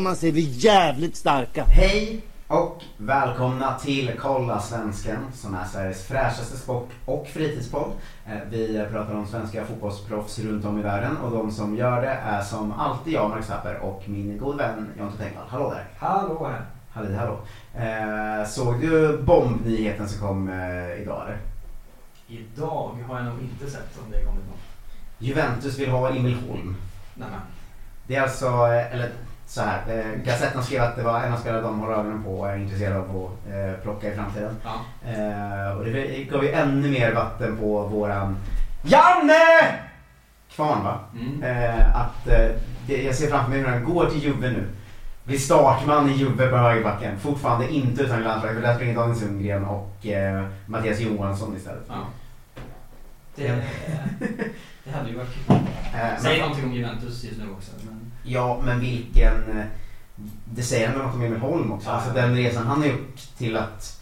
Tillsammans är vi jävligt starka. Hej och välkomna till Kolla Svensken som är Sveriges fräschaste sport och fritidspodd. Eh, Vi pratar om svenska fotbollsproffs runt om i världen och de som gör det är som alltid jag, Marcus Tapper och min god vän Jonte Tengvall. Hallå där! Hallå här. Halli hallå! Eh, såg du bombnyheten som kom eh, idag eller? Idag har jag nog inte sett om det kommit något. Juventus vill ha Emil Holm. Nämen. Det är alltså, eller så här, eh, Gazetten skrev att det var en av spelarna de håller ögonen på och är intresserade av att eh, plocka i framtiden. Ja. Eh, och det gav ju ännu mer vatten på våran Janne! Kvarn va? Mm. Eh, att eh, det, jag ser framför mig hur han går till Juve nu. Blir startman i Juve på högerbacken. Fortfarande inte utan landslag. För där springer Daniel Sundgren och eh, Mattias Johansson istället. Ja. Det, det hade ju varit kul. Eh, Säg men, någonting om Juventus just nu också. Men, ja, men vilken... eh, Det säger han något om Emil Holm också. Alltså den resan han har gjort till att...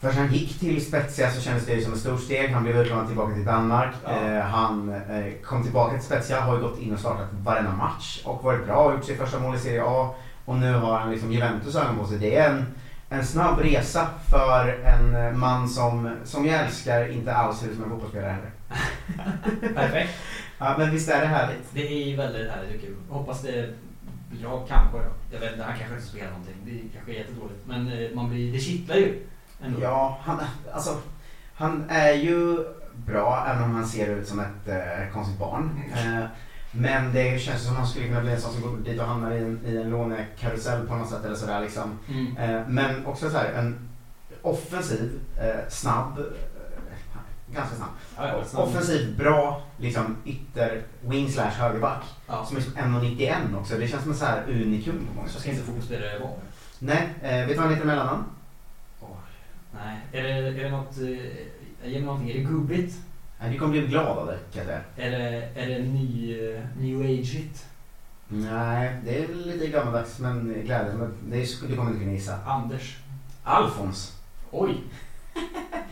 Först han gick till Spezia så kändes det ju som ett stort steg. Han blev utlånad tillbaka till Danmark. Ja. Eh, han eh, kom tillbaka till Spezia, har ju gått in och startat varenda match och varit bra och gjort sitt första mål i Serie A. Och nu har han liksom Juventus ögon på sig. Det är en, en snabb resa för en eh, man som, som jag älskar, inte alls ser ut som en fotbollsspelare heller. perfekt. Ja, men visst är det härligt? Det är väldigt härligt och kul. Hoppas det blir bra kanske då. Jag vet inte, han kanske inte spelar någonting. Det kanske är jättedåligt. Men eh, man blir, det kittlar ju. Ändå. Ja, han, alltså, han är ju bra även om han ser ut som ett eh, konstigt barn. Eh, men det känns som att han skulle kunna bli en sån som går dit och hamnar i en, i en lånekarusell på något sätt eller sådär liksom. Mm. Eh, men också så här, en offensiv, snabb, ganska snabb. Ja, ja, snabbt. Offensiv, bra, liksom ytter, wing slash högerback. Ja. Som är som 1,91 också. Det känns som en så här unikum på många sätt. ska inte fotbollsspelare vara. Nej, eh, vet du vad han heter mellannamn? Nej. Är det, är det något... Eh, ge mig någonting. Är det gubbigt? Nej, Du kommer bli glad av det kan jag säga. Är det, är det ny, eh, new age-igt? Nej, det är lite gammaldags men glädje. Men det är, du kommer inte kunna gissa. Anders? Alfons. Oj!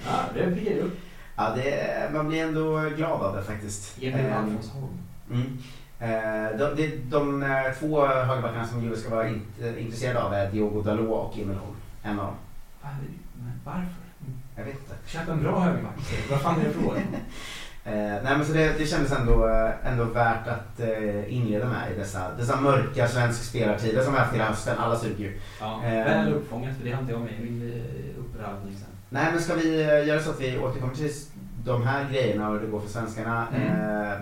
Ja, det piggar upp. Ja, det man blir ändå glad av det faktiskt. Emil Holm. Mm. Eh, de, de, de, eh, två högerbackarna som Juve ska vara int, eh, intresserade av är Diogo Dalot och Emil Holm. En av dem. Varför? Jag vet inte. Köp en bra högerback. Vad fan är det frågan? Eh, nej men så det, det kändes ändå, eh, ändå värt att eh, inleda med i dessa, dessa mörka svenska spelartider som vi haft hela hösten. Alla suger ju. Ja, Eh. väl uppfångat, för det har inte jag med i min eh, uppradning sen. Nej men ska vi eh, göra så att vi återkommer till de här grejerna och hur det går för svenskarna Mm. eh,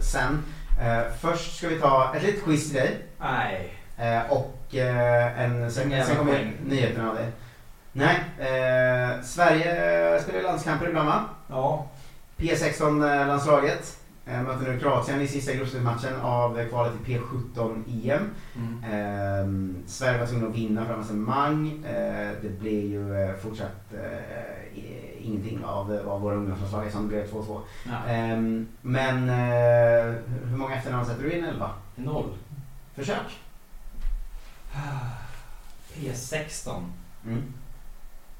sen. Eh, först ska vi ta ett litet quiz till dig. Nej. Eh, och eh, en, sen, sen kommer nyheterna av det. Nej, Sverige spelar landskamper ibland va? Ja. P16-landslaget eh, möter nu Kroatien i sista gruppspelsmatchen av kvalet till P17-EM. Mm. Eh, Sverige var tvungna att vinna för avancemang. Eh, det blev ju fortsatt eh, ingenting av, av våra ungdomslandslag det blev 2-2. ja. Eh, men eh, hur många efternamn sätter du in? 11? Noll. Försök. P16. Mm.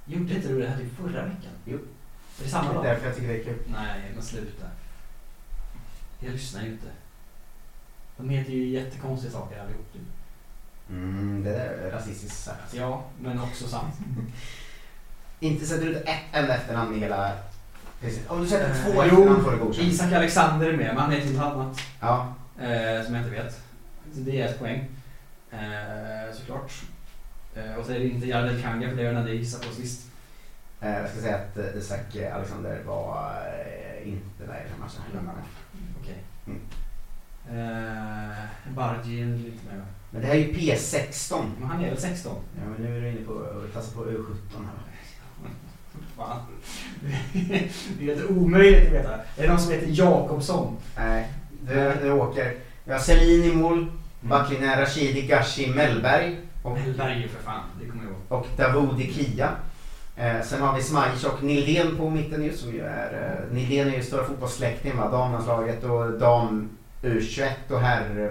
Gjorde inte du det här typ förra veckan? Jo. Är det samma Det är dag? därför jag tycker det är kul. Nej, men sluta. Jag lyssnar ju inte. De heter ju jättekonstiga saker allihop. Typ. Mm, det är rasistiskt sagt. Ja, men också sant. Inte sätter ut ett enda efternamn i hela. Om du sätter Eh, två jo, efternamn får du godkänt. Isak Alexander är med, men han heter något annat. Ja. Eh, som jag inte vet. Så det är ett poäng. Eh, såklart. Eh, och så är det inte Jardel Kanga för det den jag gissade på sist. Eh, jag ska säga att eh, Isak Alexander var eh, inte med i den matchen. Okej. Mm. Eh, Bargi är inte med? Men det här är ju P16. Men han är väl 16? Ja, men nu är du inne på, tassar på U17 här. Fan. det är helt omöjligt att veta. Är det någon som heter Jakobsson? Nej, du, du åker. Vi har Selin i mål, backlinjen Rashidi Gashi Mellberg och, Mellberg ju för fan, det kommer jag ihåg. och Davoudi Kia. Eh, sen har vi Smajic och Nildén på mitten ju som ju är, eh, Nildén är ju stora fotbollssläkting va, damlandslaget och dam U21 och herr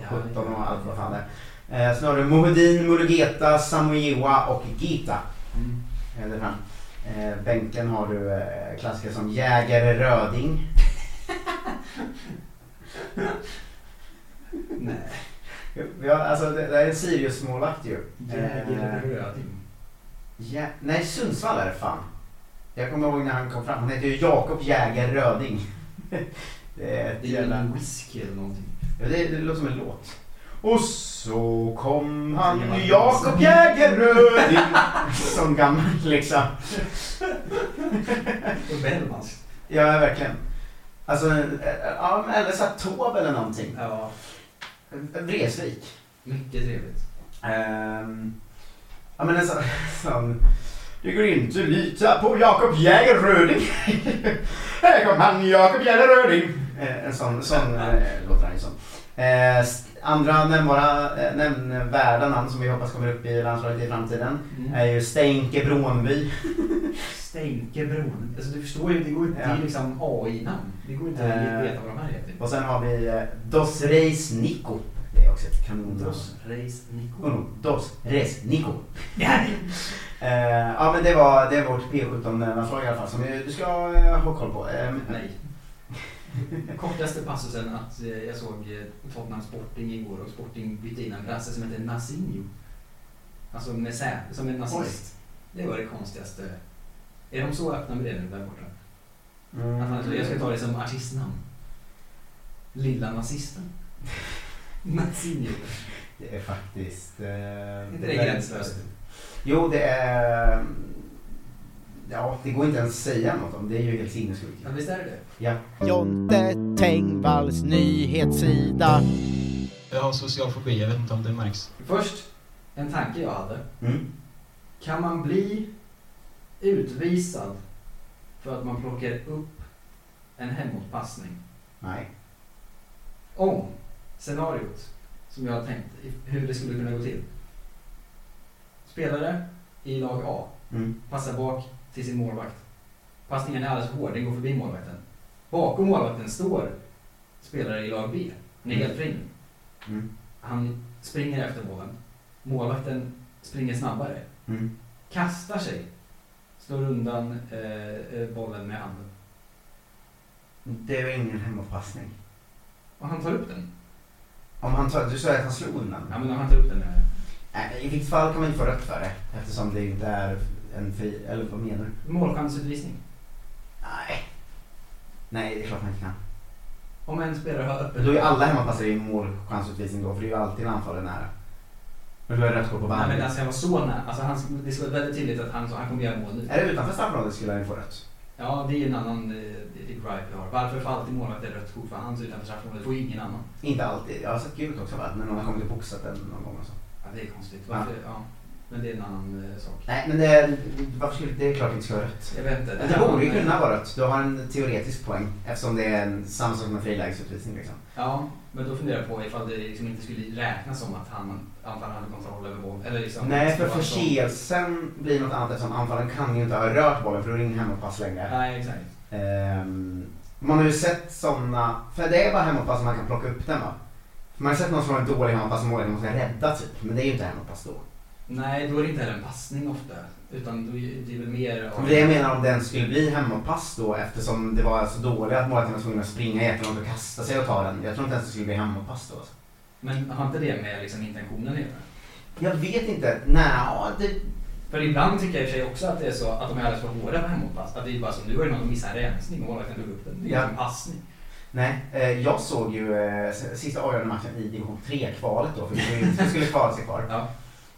eh, 17 och allt vad fan det är. Eh, sen har du Mohedin, Mulugeta, Samuiwa och Gita. Mm. Där fram. Eh, bänken har du eh, klassiker som Jägare Röding. Nej. Har, alltså det, det är en Sirius-målvakt ju. Jäger Eh, Röding. ja, nej, Sundsvall är det fan. Jag kommer ihåg när han kom fram. Han heter ju Jakob Jäger Röding. det är Det är jävla... en whisky eller någonting. Ja, det, det låter som en låt. Och så kom han. Jakob Jäger Röding. Som gammal liksom. Och Bellmans. Ja, verkligen. Alltså, eh, ja, men eller så här Taube eller någonting. Ja, Vreeswijk. mycket trevligt. Ehm, ja men en sån, sån Det går inte att lita på Jakob Jäger Röding. Här kom han Jakob Jäger Röding. Eh, en sån, sån eh, låter han ju som. Eh, andra nämnbara, eh, nämnvärda namn som vi hoppas kommer upp i landslaget i framtiden Mm. är ju Stenke Brånby. Stänkebron. Alltså du förstår ju, det går inte, det Ja. är liksom AI-namn. Det går inte Eh, att veta vad de här heter. Och sen har vi eh, Dos Reis Nico. Det är också ett kanonnamn. Dos Reis Nico. Oh, no. Dos Reis Nico. Eh, ja men det var, det är vårt P17-landslag i alla fall som du ska eh, ha koll på. Eh, Nej. Kortaste passusen att eh, jag såg eh, Tottenham Sporting igår och Sporting bytte in en brasse som heter Nasinho. Alltså med sä, som en nazist. Det var det konstigaste. Är de så öppna med det nu där borta? Att han, jag ska ta det som artistnamn. Lilla nazisten. Nasinho. Det är faktiskt... Eh, inte det gränslöst? Jo det är... Ja, det går inte ens att säga något om. Det är ju helt sinnessjukt. Ja, visst är det det? Ja. Jonte Tengvalls nyhetssida. Jag har social fobi, jag vet inte om det märks. Först, en tanke jag hade. Mm. Kan man bli utvisad för att man plockar upp en hemåtpassning? Nej. Om scenariot som jag har tänkt hur det skulle kunna gå till. Spelare i lag A Mm. passar bak till sin målvakt. Passningen är alldeles för hård, den går förbi målvakten. Bakom målvakten står spelare i lag B. Han är helt fri. Mm. Han springer efter bollen. Målvakten springer snabbare. Mm. Kastar sig. Slår undan eh, eh, bollen med handen. Det är ingen hemåtpassning. Och han tar upp den. Om han tar, du sa att han slog undan? Ja men om han tar upp den med Nej, I vilket fall kan man inte få rött för det. Eftersom det inte är en fri... Eller vad menar du? målchansutvisning. Nej. Nej, det är klart man inte kan. Om en spelare har öppet... Då är ju alla hemmapassare i målchansutvisning då, för det är ju alltid en anfallare nära. Men då är rött kort på Nej men alltså jag var så nära. Alltså han, det ska vara väldigt tydligt att han, han kommer göra mål nu. Är det utanför straffområdet skulle han ju få rött. Ja det är en annan eh, gripe jag har. Varför får alltid målvakten rött kort för hans utanför straffområdet? Det får ju ingen annan. Inte alltid. Jag har sett gult också va? När någon har kommit och boxat den någon gång och så. Ja det är konstigt. Varför? Ja. Men det är en annan eh, sak. Nej men det, är- varför skulle det är klart det inte ska vara rött. Jag vet inte. Det borde ju kunna vara rött. Du har en teoretisk poäng. Eftersom det är en, samma sak en frilägesutvisning liksom. Ja, men då funderar jag på ifall det liksom inte skulle räknas som att han anfallaren hade kontroll över bollen. Liksom, Nej för förseelsen blir något annat eftersom anfallaren kan ju inte ha rört bollen för då är det ingen hemåtpass längre. Nej, exakt. Ehm, man har ju sett sådana, för det är bara hemåtpass som man kan plocka upp den va? Man har sett någon som har en dålig hemåtpass som målvakten måste rädda typ, men det är ju inte hemåtpass då. Nej, då är det inte heller en passning ofta. Utan då är det väl mer Men det jag menar om den skulle bli hemåtpass då eftersom det var så dåligt att målvakten var tvungen att springa jättelångt och kasta sig och ta den. Jag tror inte ens det skulle bli hemåtpass då. Alltså. Men har inte det med liksom intentionen att göra? Jag vet inte. Nej, det, För ibland tycker jag i och för sig också att det är så att de är alldeles för hårda på hemåpass. Att det är bara som nu var det någon som missade en rensning och målvakten tog upp den. Det är ju Ja. en passning. Nej, eh, jag såg ju eh, sista avgörande matchen i division 3-kvalet då, för vi skulle kvala sig kvar. Ja.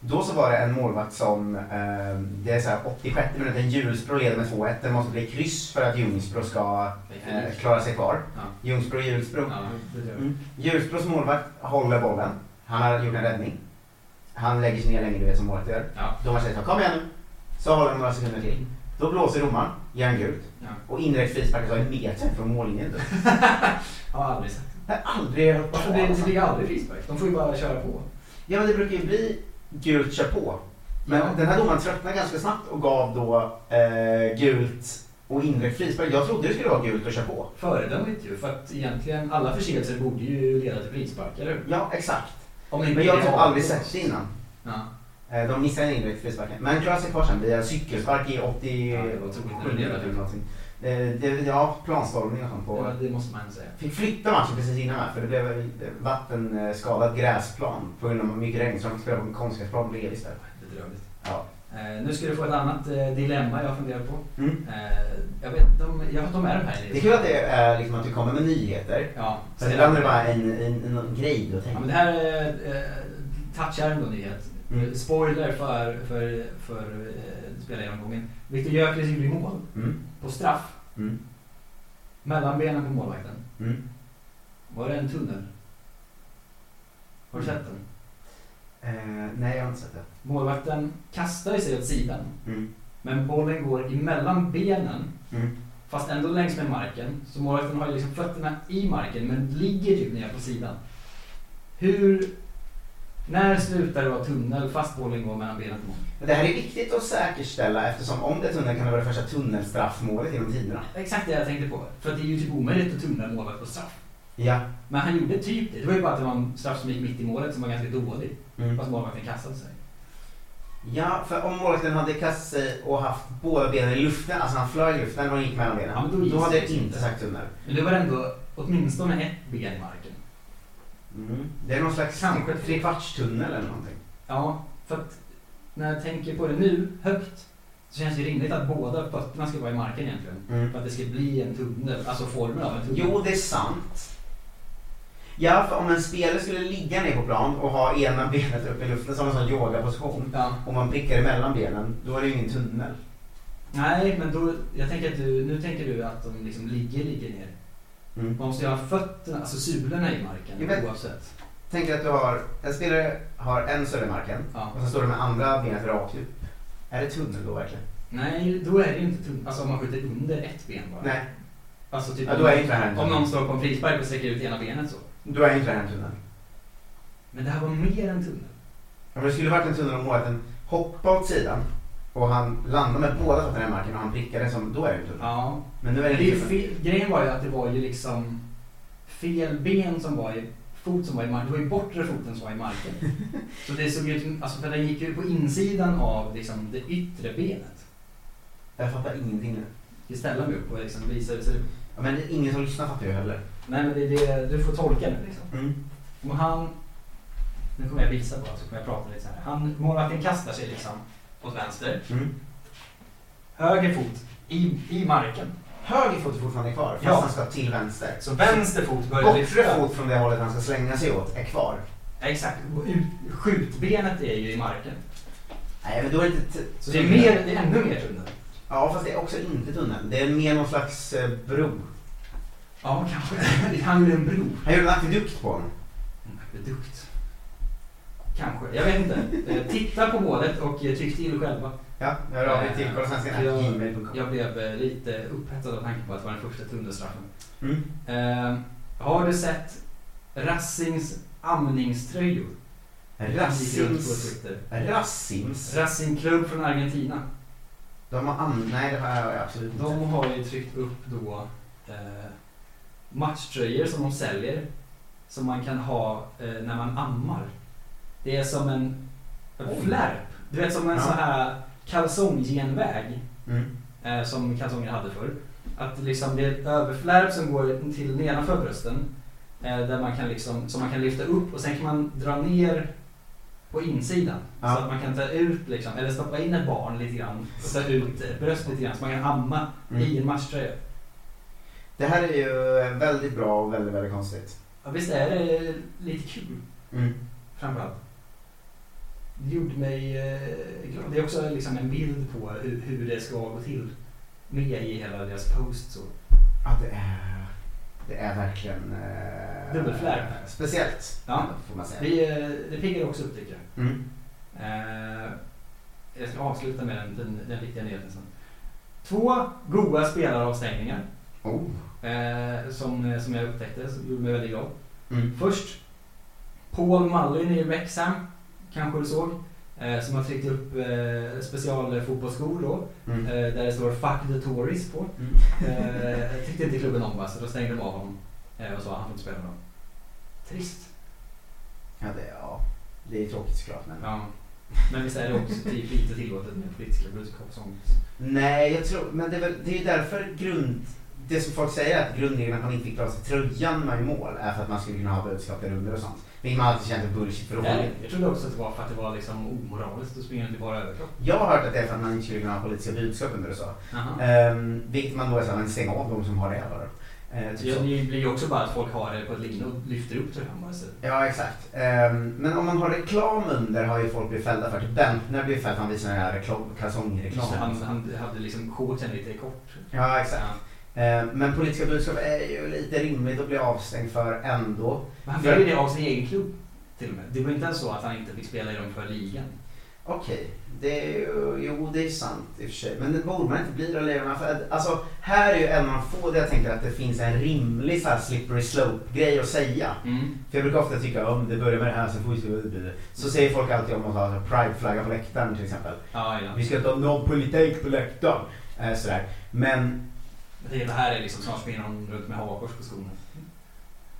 Då så var det en målvakt som, eh, det är så här 86 minuten, Hjulsbro leder med 2-1. Det måste bli kryss för att Ljungsbro ska eh, klara sig kvar. Ja. Ljungsbro, Hjulsbro. Ja. Mm. Hjulsbros målvakt håller bollen. Han har gjort en räddning. Han lägger sig ner länge, du vet som målet gör. Ja. Domaren säger kom igen nu. Så håller han några sekunder till. Då blåser domaren, ger han gult. Ja. Och indirekt frispark så en meter från mållinjen. Då. Jag har aldrig sett. Jag har aldrig hört talas det, det blir aldrig frispark? De får ju bara köra på. Ja men det brukar ju bli gult kör på. Men Ja. den här domaren tröttnade ganska snabbt och gav då eh, gult och indirekt frispark. Jag trodde det skulle vara gult och kör på. Föredömligt ju, för att egentligen alla förseelser borde ju leda till frispark, eller hur? Ja, exakt. Men jag har typ aldrig sett det innan. Ja. Eh, de missade en indirekt frisparken. Men klarade sig kvar sen via cykelspark i 80... Ja, det var otroligt sju imponerande. minuter eller någonting. Eh, det, ja, planstormning och sånt på. ja, det måste man säga. Fick flytta matchen precis innan här för det blev en vattenskadad gräsplan på grund av mycket regn så de fick spela på en konstgräsplan bredvid istället. Bedrövligt. Ja. Eh, nu ska du få ett annat eh, dilemma jag funderar på. Mm. Eh, jag vet om jag har de med de här. Det är kul att det är liksom att du kommer med nyheter. Ja, För ibland är det bara en, en, en grej du Ja, tänker. men det här är eh, touchar ändå nyhet. Mm. Spoiler för, för, för eh, spelargenomgången. Viktor Gyökeres gjorde mål Mm. på straff Mm. mellan benen på målvakten. Mm. Var det en tunnel? Har du sett den? Eh, nej, jag har inte sett det. Målvakten kastar sig åt sidan. Mm. Men bollen går emellan benen. Mm. Fast ändå längs med marken. Så målvakten har liksom fötterna i marken men ligger typ nere på sidan. Hur... När slutar det vara tunnel fast bollen går mellan benen på mål? Det här är viktigt att säkerställa eftersom om det är tunnel kan det vara det första tunnelstraffmålet genom tiderna. Exakt det jag tänkte på. För att det är ju typ omöjligt att tunnla målvakt på straff. Ja. Men han gjorde typ det. Det var ju bara att det var en straff som gick mitt i målet som var ganska dålig. Mm. Fast målvakten kastade sig. Ja, för om målvakten hade kastat sig och haft båda benen i luften, alltså han flög i luften och gick mellan benen, Ja, då då, hade jag inte sagt tunnel. Men det var ändå åtminstone ett ben i marken. Mm. Det är någon slags Kanske. trekvartstunnel eller någonting. Ja, för att när jag tänker på det nu, högt, så känns det rimligt att båda fötterna ska vara i marken egentligen. Mm. För att det ska bli en tunnel, alltså formen av en tunnel. Jo, det är sant. Ja, för om en spelare skulle ligga ner på plan och ha ena benet upp i luften som en sån yogaposition Ja. och man prickar emellan benen, då är det ju ingen tunnel. Nej, men då, jag tänker att du, nu tänker du att de liksom ligger, ligger ner. Mm. Man måste ju ha fötterna, alltså sulorna i marken Jag vet. oavsett. Tänk att du har, en spelare har en sula i marken Ja. och så står du med andra benet rakt ut. Är det tunnel då verkligen? Nej, då är det ju inte tunnel. Alltså om man skjuter under ett ben bara. Nej, Alltså typ Ja, då är inte det om någon står på en frispark och sträcker ut ena benet så. då är inte det här en tunnel. Men det här var mer än tunnel. Om det skulle varit en tunnel om målvakten hoppade åt sidan och han landade med båda fötterna i marken och han prickade som, då är det en tunnel. Ja. Men nu är det det ju inte fel, grejen var ju att det var ju liksom fel ben som var i, fot som var i marken. Det var ju bortre foten som var i marken. så det såg ut alltså för den gick ju på insidan av liksom det yttre benet. Jag fattar ingenting nu. Vi ställer mig upp och liksom visar det ut. Ja, men det är ingen som lyssnar fattar ju heller. Nej men det är det, du får tolka nu liksom. Mm. Och han, nu kommer jag visa bara så kommer jag prata lite så här. Han, målvakten kastar sig liksom åt vänster. Mm. Höger fot i, i marken. Höger fot är fortfarande kvar fast Ja. han ska till vänster. Så vänster fot börjar Bortre lyfta. fot från det hållet han ska slänga sig åt är kvar. Exakt. Och ut- Skjutbenet är ju i marken. Nej men då är det inte... t- Så det är, mer, det är ännu mer tunnel. Ja fast det är också inte tunnel. Det är mer någon slags eh, bro. Ja, kanske. Han gjorde en bro. Han gjorde en akvedukt på honom. En akvedukt. Kanske. Jag vet inte. Eh, Titta på målet och eh, tyck till själva. Ja, jag hör av dig till kollsvenskan.gmail.com. Jag blev eh, lite upphetsad av tanken på att det var den första tunnelstraffen. Mm. Eh, har du sett Rassings amningströjor? Rassins? Racing Club från Argentina. De har an... Nej det har jag absolut inte. De har ju tryckt upp då eh, matchtröjor som de säljer. Som man kan ha eh, när man ammar. Det är som en, en Oj. flärp. Du vet som en Ja. sån här kalsonggenväg. Mm. eh, som kalsonger hade förr. Att liksom det är ett överflärp som går till nedanför brösten. Eh, där man kan liksom, som man kan lyfta upp och sen kan man dra ner på insidan. Ja. Så att man kan ta ut, liksom, eller stoppa in ett barn lite grann och ta ut ett bröst lite grann så man kan amma Mm. i en matchtröja. Det här är ju väldigt bra och väldigt, väldigt konstigt. Ja, visst är det lite kul Mm. framförallt. Det gjorde mig eh, glad. Det är också liksom en bild på hur, hur det ska gå till med i hela deras post. Så. Ja, det är, det är verkligen eh, Dubbelflärp. speciellt. Ja. Får man säga. Det, eh, det piggar också upp tycker jag. Mm. Eh, jag ska avsluta med den, den, den viktiga nyheten sen. Två goda spelaravstängningar Oh. eh, som, som jag upptäckte som gjorde mig väldigt glad. Mm. Först Paul Mullin i Wrexham, kanske du såg, eh, som har tryckt upp eh, specialfotbollsskor då, Mm. eh, där det står 'Fuck the Tories' på. Mm. Eh, tyckte inte klubben om va, så då stängde de av honom eh, och sa han får inte spela då. Trist. Ja, det, ja, det är tråkigt såklart. Men... Ja. Men visst är det också typ lite tillåtet med politiska budskap och sånt. Nej, jag tror, men det är, väl, det är därför grund... Det som folk säger är att grundregeln att man inte fick dra sig tröjan när man i mål är för att man skulle kunna ha budskap där under och sånt. Vilket man alltid känt är bullshit för roligt. jag trodde också att det var för att det var liksom omoraliskt att springa runt i bara överkropp. Jag har hört att det är för att man inte skulle kunna ha politiska budskap under. Jaha. Um, vilket man då är såhär, men stäng av de som har det. Eller? Uh, typ Ja, det blir ju också bara att folk har det på ett linne och lyfter upp bara. Så. Ja, exakt. Ehm, men om man har reklam under har ju folk blivit fällda för. Typ Bentner blev fälld för att han visade den här reklam, kalsongreklam. Han, han hade liksom shortsen lite kort. Ja, exakt. Ehm, men politiska budskap är ju lite rimligt att bli avstängd för ändå. Men han fick ju det av sin egen klubb till och med. Det var inte ens så att han inte fick spela i dem för ligan. Okej, det är ju, jo det är sant i och för sig. Men det borde man inte bli då för att, Alltså, här är ju en av de få där jag tänker att det finns en rimlig så här slippery slope-grej att säga. Mm. För jag brukar ofta tycka om det börjar med det här så får vi se Så säger folk alltid om att ha pride-flagga på läktaren till exempel. Ja, ja. Vi ska inte ha någon politik på läktaren. Eh, sådär. Men, Det här är liksom snart springer de runt med hakkors på skorna.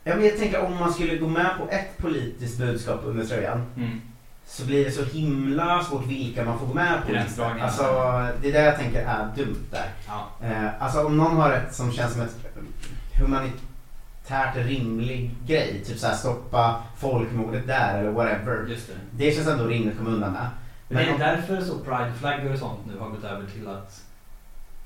ja, men jag tänker om man skulle gå med på ett politiskt budskap under tröjan Mm. så blir det så himla svårt vilka man får gå med på. Gränsdragningar. Alltså, det är det jag tänker är dumt där. Ja. Eh, alltså om någon har ett som känns som ett humanitärt rimlig grej, typ såhär stoppa folkmordet där eller whatever. Just det. Det känns ändå rimligt att komma undan med. Men det är om- därför så prideflaggor och sånt nu har gått över till att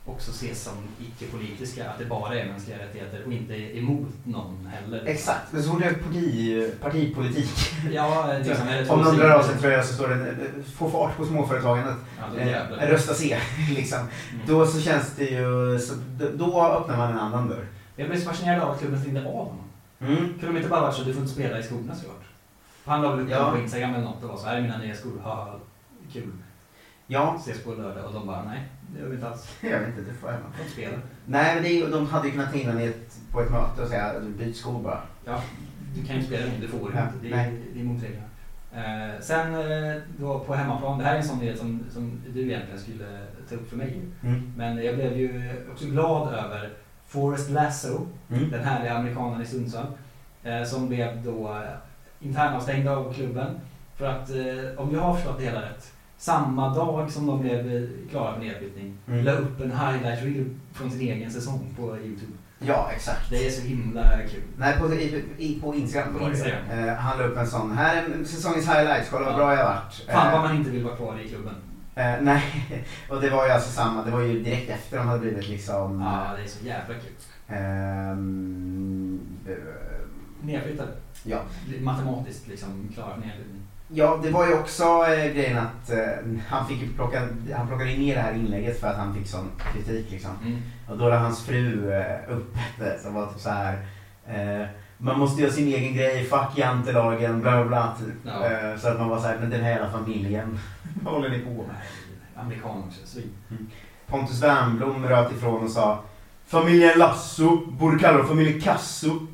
också ses som icke-politiska. Att det bara är mänskliga rättigheter och inte är emot någon heller. Exakt, men så fort det är parti, partipolitik. Ja, liksom, är Om någon drar av sig tröja så står det eh, få fart på småföretagandet. Ja, Eh, rösta C, liksom. Mm. Då så känns det ju, så, då- öppnar man en annan dörr. Jag blev så fascinerad av att klubben stängde av honom. Mm. Kunde de inte bara varit så du får inte spela i skorna såklart? Han la väl upp Ja. på Instagram eller något och var så här är mina nya skor, haha, kul. Ja, Ses på lördag och de bara nej, det gör vi inte alls. jag vet inte, det får jag De får inte spela. Nej, men det är, de hade ju kunnat ta in ett, på ett möte och säga byt skor bara. Ja, du kan ju spela nu, det får du Ja, inte. Det nej. det är mot reglerna. Eh, sen eh, då på hemmaplan, det här är en sån nyhet som, som du egentligen skulle ta upp för mig. Mm. Men jag blev ju också glad över Forrest Lasso, Mm. den härliga amerikanen i Sundsvall, eh, som blev då internavstängd av klubben. För att, eh, om jag har förstått det hela rätt, samma dag som de blev eh, klara för nedflyttning, Mm. la upp en highlight reel från sin egen säsong på Youtube. Ja, exakt. Det är så himla kul. Nej, på, i, i, på Instagram. På. Instagram. Eh, han la upp en sån. Här är säsongens highlights. Kolla vad Ja. bra jag varit. Fan Eh, vad man inte vill vara kvar i klubben. eh, nej, och det var ju alltså samma. Det var ju direkt efter de hade blivit liksom... Ja, det är så jävla kul. ehm, eh, Nedflyttade. ja. Matematiskt liksom klara nedflyttning. Ja, det var ju också eh, grejen att eh, han fick plocka, han plockade ner det här inlägget för att han fick sån kritik liksom. Mm. Och då la hans fru eh, upp det som var typ så här. Eh, man måste göra sin egen grej, fuck jantelagen, bla bla bla. Typ. Ja. Eh, så att man var så här, men den här hela familjen, vad håller ni på med? Amerikan också, svin. Pontus Wernbloom röt ifrån och sa Familjen Lasso, borde kalla dem familjen Kasso.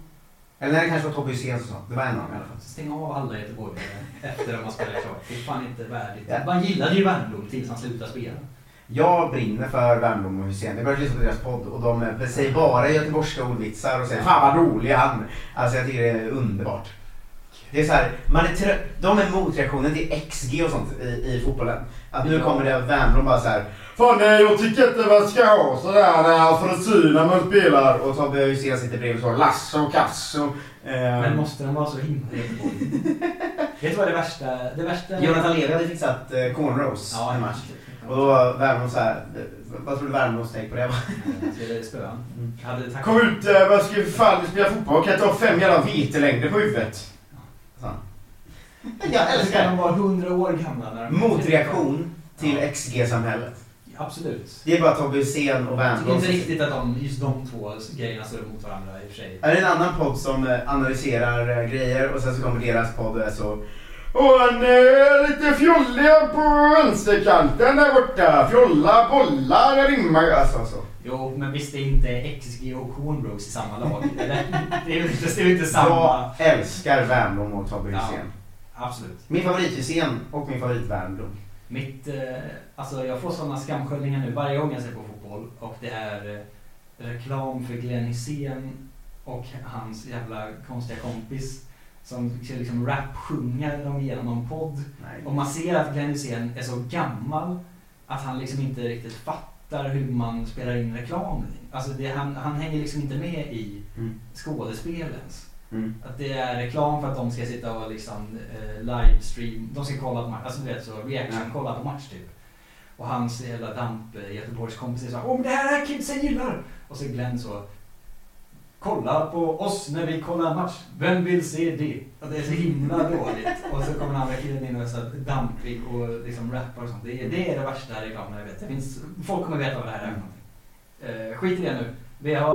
Eller nej, det kanske var Tobbe Hysén som sa. Det var en av dem i alla fall. Stäng av alla göteborgare efter att man spelar klart. Det är fan inte värdigt. Ja. Man gillade ju Wernbloom tills han slutade spela. Jag brinner för Wernbloom och Hysén. Jag började lyssna på deras podd och de säger bara göteborgska ordvitsar och säger Fan vad rolig han Alltså jag tycker det är underbart. Det är så här, man är trö- de är motreaktionen till XG och sånt i, i fotbollen. Att nu kommer det Wernbloom bara så här. Fan nej, jag tycker inte man ska ha sådär där frisyr när man spelar. Och Tobbe Hysén sitter bredvid och så Lasso, Kasso. Eh, Men måste de vara så himla? Vet du vad det värsta... Det värsta... Jonathan Levi hade fixat eh, cornrows Ja, en match. Och då var Värnamo så här. eh, vad tror du Värnamos take på det var? Mm. Kom ut, eh, vad ska vi fan vi spelar fotboll? Kan jag ta fem jävla vetelängder på huvudet? Så. Jag Ska älskar de vara 100 år gamla när de... Motreaktion till XG-samhället. Absolut. Det är bara Tobbe Hysén och Jag Värnamo. tycker inte riktigt att de, just de två grejerna står emot varandra i och för sig. Är det en annan podd som eh, analyserar eh, grejer och sen så kommer deras podd och är så Och han är lite fjolliga på vänsterkanten där borta. Fjolla, bollar, rimmar. Alltså så. Jo, men visst är inte XG och Cornrows i samma lag? Det är det är ju inte, ju inte samma... Jag älskar Värnblom och Tobbe Ja. Hysén. Absolut. Min favorit Hysén och min favorit Värnblom. Mitt, eh, alltså jag får sådana skamsköljningar nu varje gång jag ser på fotboll och det är eh, reklam för Glenn Hysén och hans jävla konstiga kompis som liksom rap-sjunga dem genom någon podd. Nej. Och man ser att Glenn Hysén är så gammal att han liksom inte riktigt fattar hur man spelar in reklam. Alltså det, han, han hänger liksom inte med i Mm. skådespelens. Mm. Att det är reklam för att de ska sitta och liksom eh, livestream, de ska kolla på match, alltså du vet så reaction, Ja. kolla på match typ. Och hans jävla damp eh, Göteborgskompis är så här, Åh men det här är kidsen gillar! Och så Glenn så Kolla på oss när vi kollar match. Vem vill se det? Och det är så himla dåligt. Och så kommer den andra killen in och är så dampig och liksom rappar och sånt. Det är det, är det värsta reklamen jag vet. Det finns, folk kommer veta vad det här är för någonting. Eh, skit i det nu. Vi har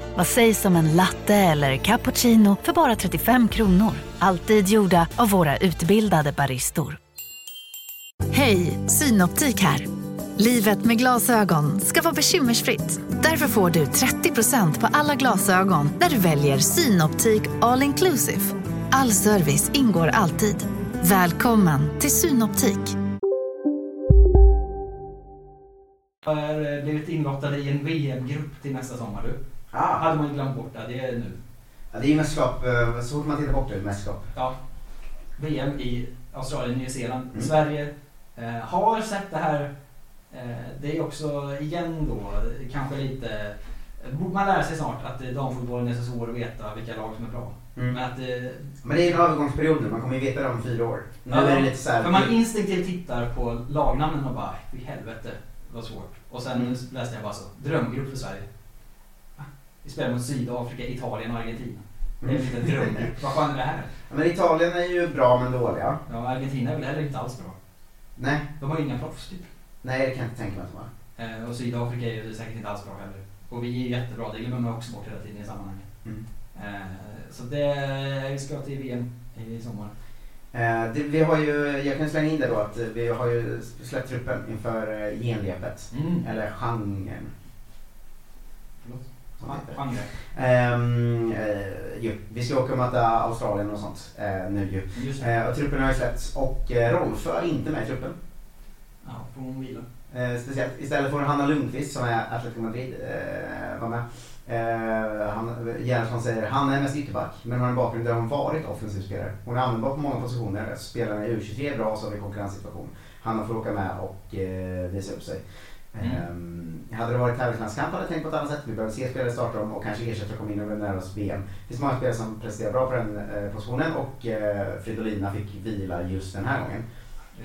Vad sägs om en latte eller cappuccino för bara 35 kronor? Alltid gjorda av våra utbildade baristor. Hej, Synoptik här. Livet med glasögon ska vara bekymmersfritt. Därför får du 30% på alla glasögon när du väljer Synoptik All Inclusive. All service ingår alltid. Välkommen till Synoptik. har eh, blivit inlottade i en VM-grupp till nästa sommar du. Ah. Hade man glömt bort det, det är nu. Ja, det är ju mästerskap. eh, Så fort man tittar bort det är mästerskap. Ja. VM i Australien, Nya Zeeland. Mm. Sverige eh, har sett det här. Eh, det är också igen då kanske lite... Man lär sig snart att eh, damfotbollen är så svår att veta vilka lag som är bra. Mm. Men att eh, Men det är en övergångsperiod nu. Man kommer ju veta det om fyra år. Nu Ja, är det lite så här. För man instinktivt tittar på lagnamnen och bara, fy helvete vad svårt. Och sen Mm. läste jag bara så, drömgrupp för Sverige. Vi spelar mot Sydafrika, Italien och Argentina. Det är Mm. lite drömgrupp. Vad fan är det här? Men Italien är ju bra men dåliga. Ja, Argentina är väl heller inte alls bra. Nej, De har ju inga proffs typ. nej det kan jag inte tänka mig att de har. Eh, och Sydafrika är ju säkert inte alls bra heller. Och vi är ju jättebra, det glömmer man också bort hela tiden i sammanhanget. Mm. Eh, så det, vi ska till VM i sommar. Eh, det, vi har ju, jag kan slänga in det då att vi har ju släppt truppen inför eh, genrepet. Mm. Eller genren. Förlåt. Eh, ju. Vi ska åka och möta Australien och sånt eh, nu ju. Eh, och truppen har ju släppts och eh, Rolfö är inte med i truppen. Ja, får hon vila. Speciellt. Istället får Hanna Lundqvist som är Atletico Madrid eh, vara med. Eh, han, Gerhardsson säger han är mest ytterback men har en bakgrund där hon varit offensiv spelare. Hon är användbar på många positioner. Spelarna i U23 är bra så har vi konkurrenssituation. Hanna får åka med och visa upp sig. Mm. Eh, hade det varit tävlingslandskamp hade jag tänkt på ett annat sätt. Vi behöver se spelare starta om och kanske ersättare komma in och nära oss VM. Det finns många spelare som presterar bra på den eh, positionen och eh, Fridolina fick vila just den här gången.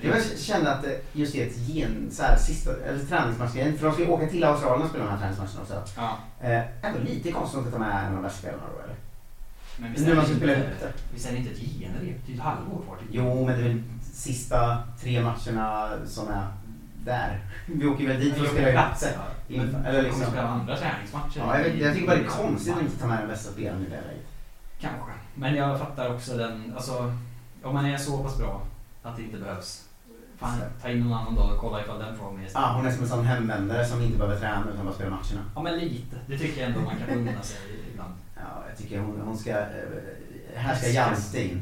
Jag kände att det just är ett gen, så här, sista, eller träningsmatchgrejen, för de ska ju åka till Australien och spela de här träningsmatcherna också. Ja. Eh, ändå lite konstigt att ta med en av de värsta spelarna då eller? Men Nu man ska inte, det. visst är det inte ett genrep? Det är ju ett halvår kvar Jo, men det är väl sista tre matcherna som är där. Vi åker väl dit för att spela ut plats, det. ja. Eller liksom. spela andra träningsmatcher. Ja, jag, vet, jag tycker bara det är i- konstigt att inte ta med den bästa spelaren i det läget. Kanske. Men jag fattar också den, alltså om man är så pass bra att det inte behövs. Fan, ta in någon annan då och kolla ifall den får med Ah, hon är som en sån hemvändare som inte behöver träna utan bara spela matcherna. Ja men lite. Det tycker jag ändå man kan unna sig ibland. Ja, jag tycker hon, hon ska... eh, Här ska Janste in.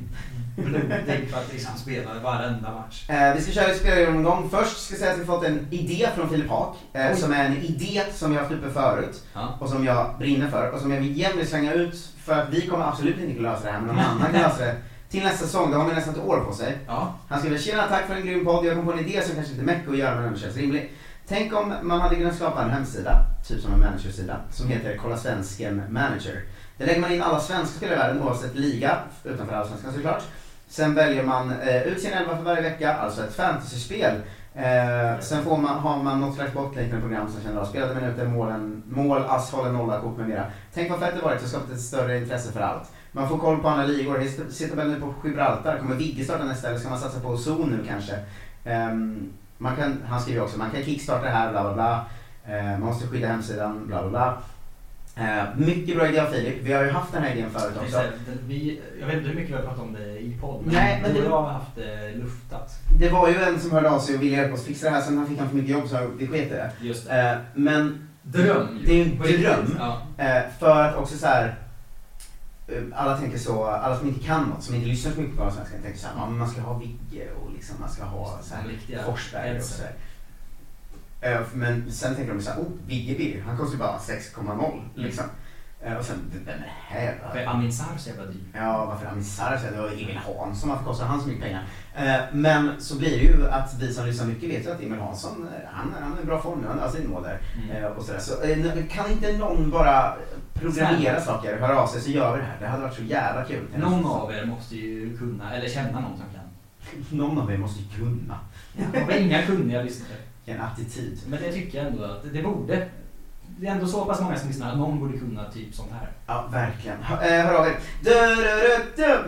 Blodig för att liksom spela varenda match. Eh, vi ska köra ett spelomgång. Först ska jag säga att vi fått en idé från Filip Haak. Eh, som är en idé som jag har haft uppe förut. Ja. Och som jag brinner för. Och som jag vill slänga ut. För att vi kommer absolut inte kunna lösa det här. Men någon annan kan lösa det. Till nästa säsong. Då har man nästan ett år på sig. Ja. Han skriver “Tjena, tack för en grym podd. Jag kom på en idé som kanske inte mycket att göra men ändå känns rimlig. Tänk om man hade kunnat skapa en hemsida, typ som en managersida, som heter Kolla Svensken Manager. Där lägger man in alla svenska spelare i världen oavsett liga, utanför allsvenskan såklart. Sen väljer man eh, ut sin elva för varje vecka, alltså ett fantasyspel. Eh, sen får man, har man något slags botliknande program som känner av spelade minuter, målen, mål, ass, håller nolla, kort med mera. Tänk vad fett det varit att skapat ett större intresse för allt. Man får koll på andra ligor. Sitter väl nu på Gibraltar. Kommer Vigge starta nästa eller ska man satsa på Ozon nu kanske? Eh, man kan, han skriver också, man kan kickstarta det här, bla bla bla. Eh, man måste skydda hemsidan, bla bla bla. Eh, mycket bra idé av Filip. Vi har ju haft den här idén förut också. Vi, jag vet inte hur mycket vi har pratat om det i podd, men, Nej, men det- har haft det luftat. Det var ju en som hörde av sig och ville hjälpa oss fixa det här, sen fick han för mycket jobb så vi sket det. Just Eh, men Dröm det är ju en dröm. ja. Eh, för att också så här. eh, Alla tänker så, alla som inte kan något, som inte lyssnar så mycket på svenska tänker så här, man ska ha Vigge och liksom, man ska ha så här, Forsberg och headset. så här. Eh, Men sen tänker de så här, oh, Vigge han kostar ju bara 6,0 liksom. Eh, Och sen, vem är det här då? För Amin Sarr så jävla dyr. Ja, varför Amin Sarr det var Emil Hansson, varför kostar han så mycket pengar? Eh, Men så blir det ju att vi som lyssnar mycket vet ju att Emil Hansson, han, han är i bra form nu, han har sin mål där. Mm. Och sådär. Så kan inte någon bara programmera Snälla. saker, höra av sig så gör vi det här. Det hade varit så jävla kul. Någon av er måste ju kunna, eller känna någon som kan. Någon av er måste ju kunna. Jag har inga kunniga lyssnare. En attityd. Men det tycker jag ändå att det borde. Det är ändå så pass många som lyssnar att någon borde kunna typ sånt här. Ja, verkligen. Hör, eh, hör av er.